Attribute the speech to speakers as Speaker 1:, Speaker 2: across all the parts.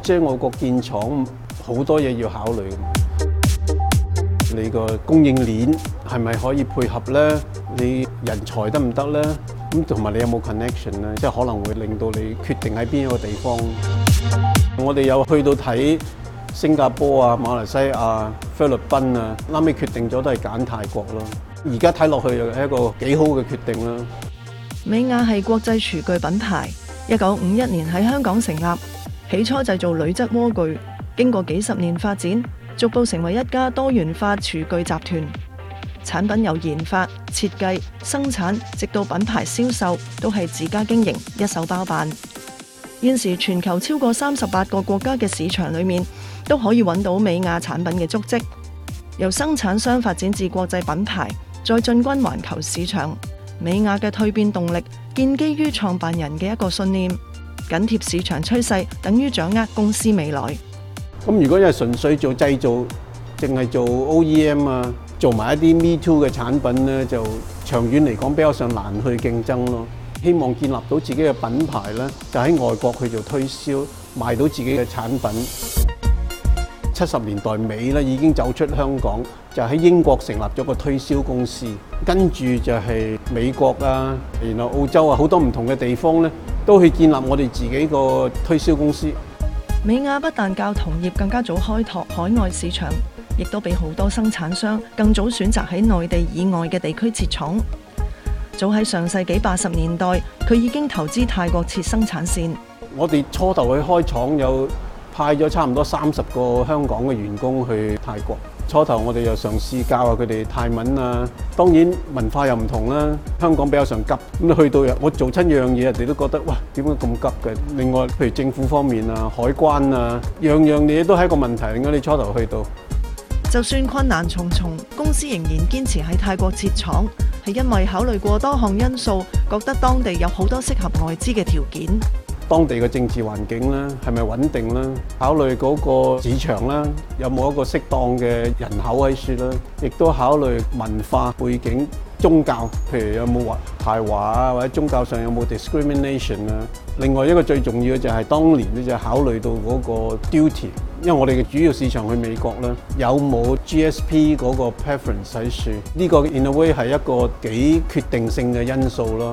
Speaker 1: 即系我國建厂好多嘢要考虑，你个供应链系咪可以配合咧？你人才得唔得咧？咁同埋你有冇 connection 呢？即系可能会令到你决定喺边一个地方。我哋有去到睇新加坡啊、马来西亚、菲律宾啊，拉尾决定咗都系拣泰国咯。而家睇落去又系一个几好嘅决定啦。
Speaker 2: 美雅系国际厨具品牌，一九五一年喺香港成立。起初制造铝质锅具，经过几十年发展，逐步成为一家多元化厨具集团。产品由研发、设计、生产，直到品牌销售，都系自家经营一手包办。现时全球超过三十八个国家嘅市场里面，都可以揾到美亚产品嘅足迹。由生产商发展至国际品牌，再进军环球市场，美亚嘅蜕变动力，建基于创办人嘅一个信念。緊貼市場趨勢，等於掌握公司未來。
Speaker 1: 咁如果因纯純粹做製造，淨係做 OEM 啊，做埋一啲 Me Too 嘅產品咧，就長遠嚟講比較上難去競爭咯。希望建立到自己嘅品牌咧，就喺外國去做推銷，賣到自己嘅產品。七十年代尾咧，已經走出香港，就喺英國成立咗個推銷公司，跟住就係美國啊，然後澳洲啊，好多唔同嘅地方咧。都去建立我哋自己个推销公司。
Speaker 2: 美亚不但教同业更加早开拓海外市场，亦都俾好多生产商更早选择喺内地以外嘅地区设厂。早喺上世纪八十年代，佢已经投资泰国设生产线。
Speaker 1: 我哋初头去开厂，有派咗差唔多三十个香港嘅员工去泰国。初頭我哋又嘗試教下佢哋泰文啊，當然文化又唔同啦。香港比較上急咁，去到我做親樣嘢，人哋都覺得哇，點解咁急嘅？另外，譬如政府方面啊、海關啊，樣樣嘢都係一個問題。解你初頭去到，
Speaker 2: 就算困難重重，公司仍然堅持喺泰國設廠，係因為考慮過多項因素，覺得當地有好多適合外資嘅條件。
Speaker 1: 當地嘅政治環境咧係咪穩定啦？考慮嗰個市場啦，有冇一個適當嘅人口喺處啦？亦都考慮文化背景、宗教，譬如有冇華華啊，或者宗教上有冇 discrimination 啊？另外一個最重要嘅就係當年咧，就考慮到嗰個 duty，因為我哋嘅主要市場去美國咧，有冇 GSP 嗰個 preference 喺處？呢個 in a way 係一個幾決定性嘅因素咯。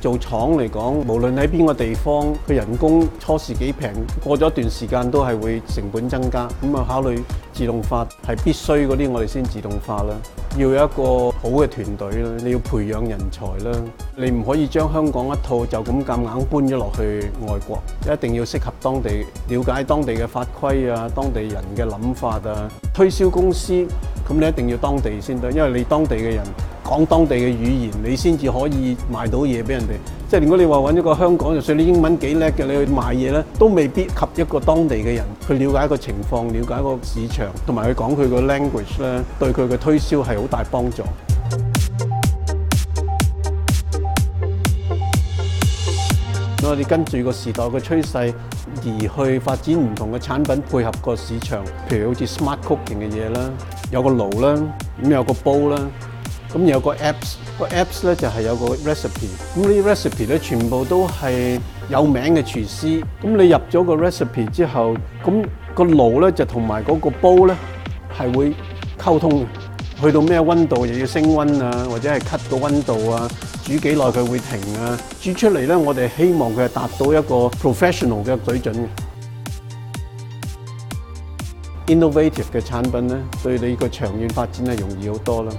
Speaker 1: 做廠嚟講，無論喺邊個地方，佢人工初時幾平，過咗一段時間都係會成本增加。咁啊，考慮自動化係必須嗰啲，我哋先自動化啦。要有一個好嘅團隊啦，你要培養人才啦。你唔可以將香港一套就咁咁硬搬咗落去外國，一定要適合當地，了解當地嘅法規啊，當地人嘅諗法啊，推銷公司，咁你一定要當地先得，因為你當地嘅人。講當地嘅語言，你先至可以賣到嘢俾人哋。即係如果你話揾一個香港，就算你英文幾叻嘅，你去賣嘢咧，都未必及一個當地嘅人去了解一個情況、了解一個市場，同埋佢講佢個 language 咧，對佢嘅推銷係好大幫助。我哋跟住個時代嘅趨勢而去發展唔同嘅產品，配合個市場，譬如好似 smart cook i n g 嘅嘢啦，有個爐啦，咁有個煲啦。咁有個 apps，個 apps 咧就係有個 recipe。咁呢啲 recipe 咧全部都係有名嘅廚師。咁你入咗個 recipe 之後，咁個爐咧就同埋嗰個煲咧係會溝通。去到咩温度又要升温啊，或者係 cut 個温度啊，煮幾耐佢會停啊。煮出嚟咧，我哋希望佢係達到一個 professional 嘅水準嘅。innovative 嘅產品咧，對你個長遠發展係容易好多啦。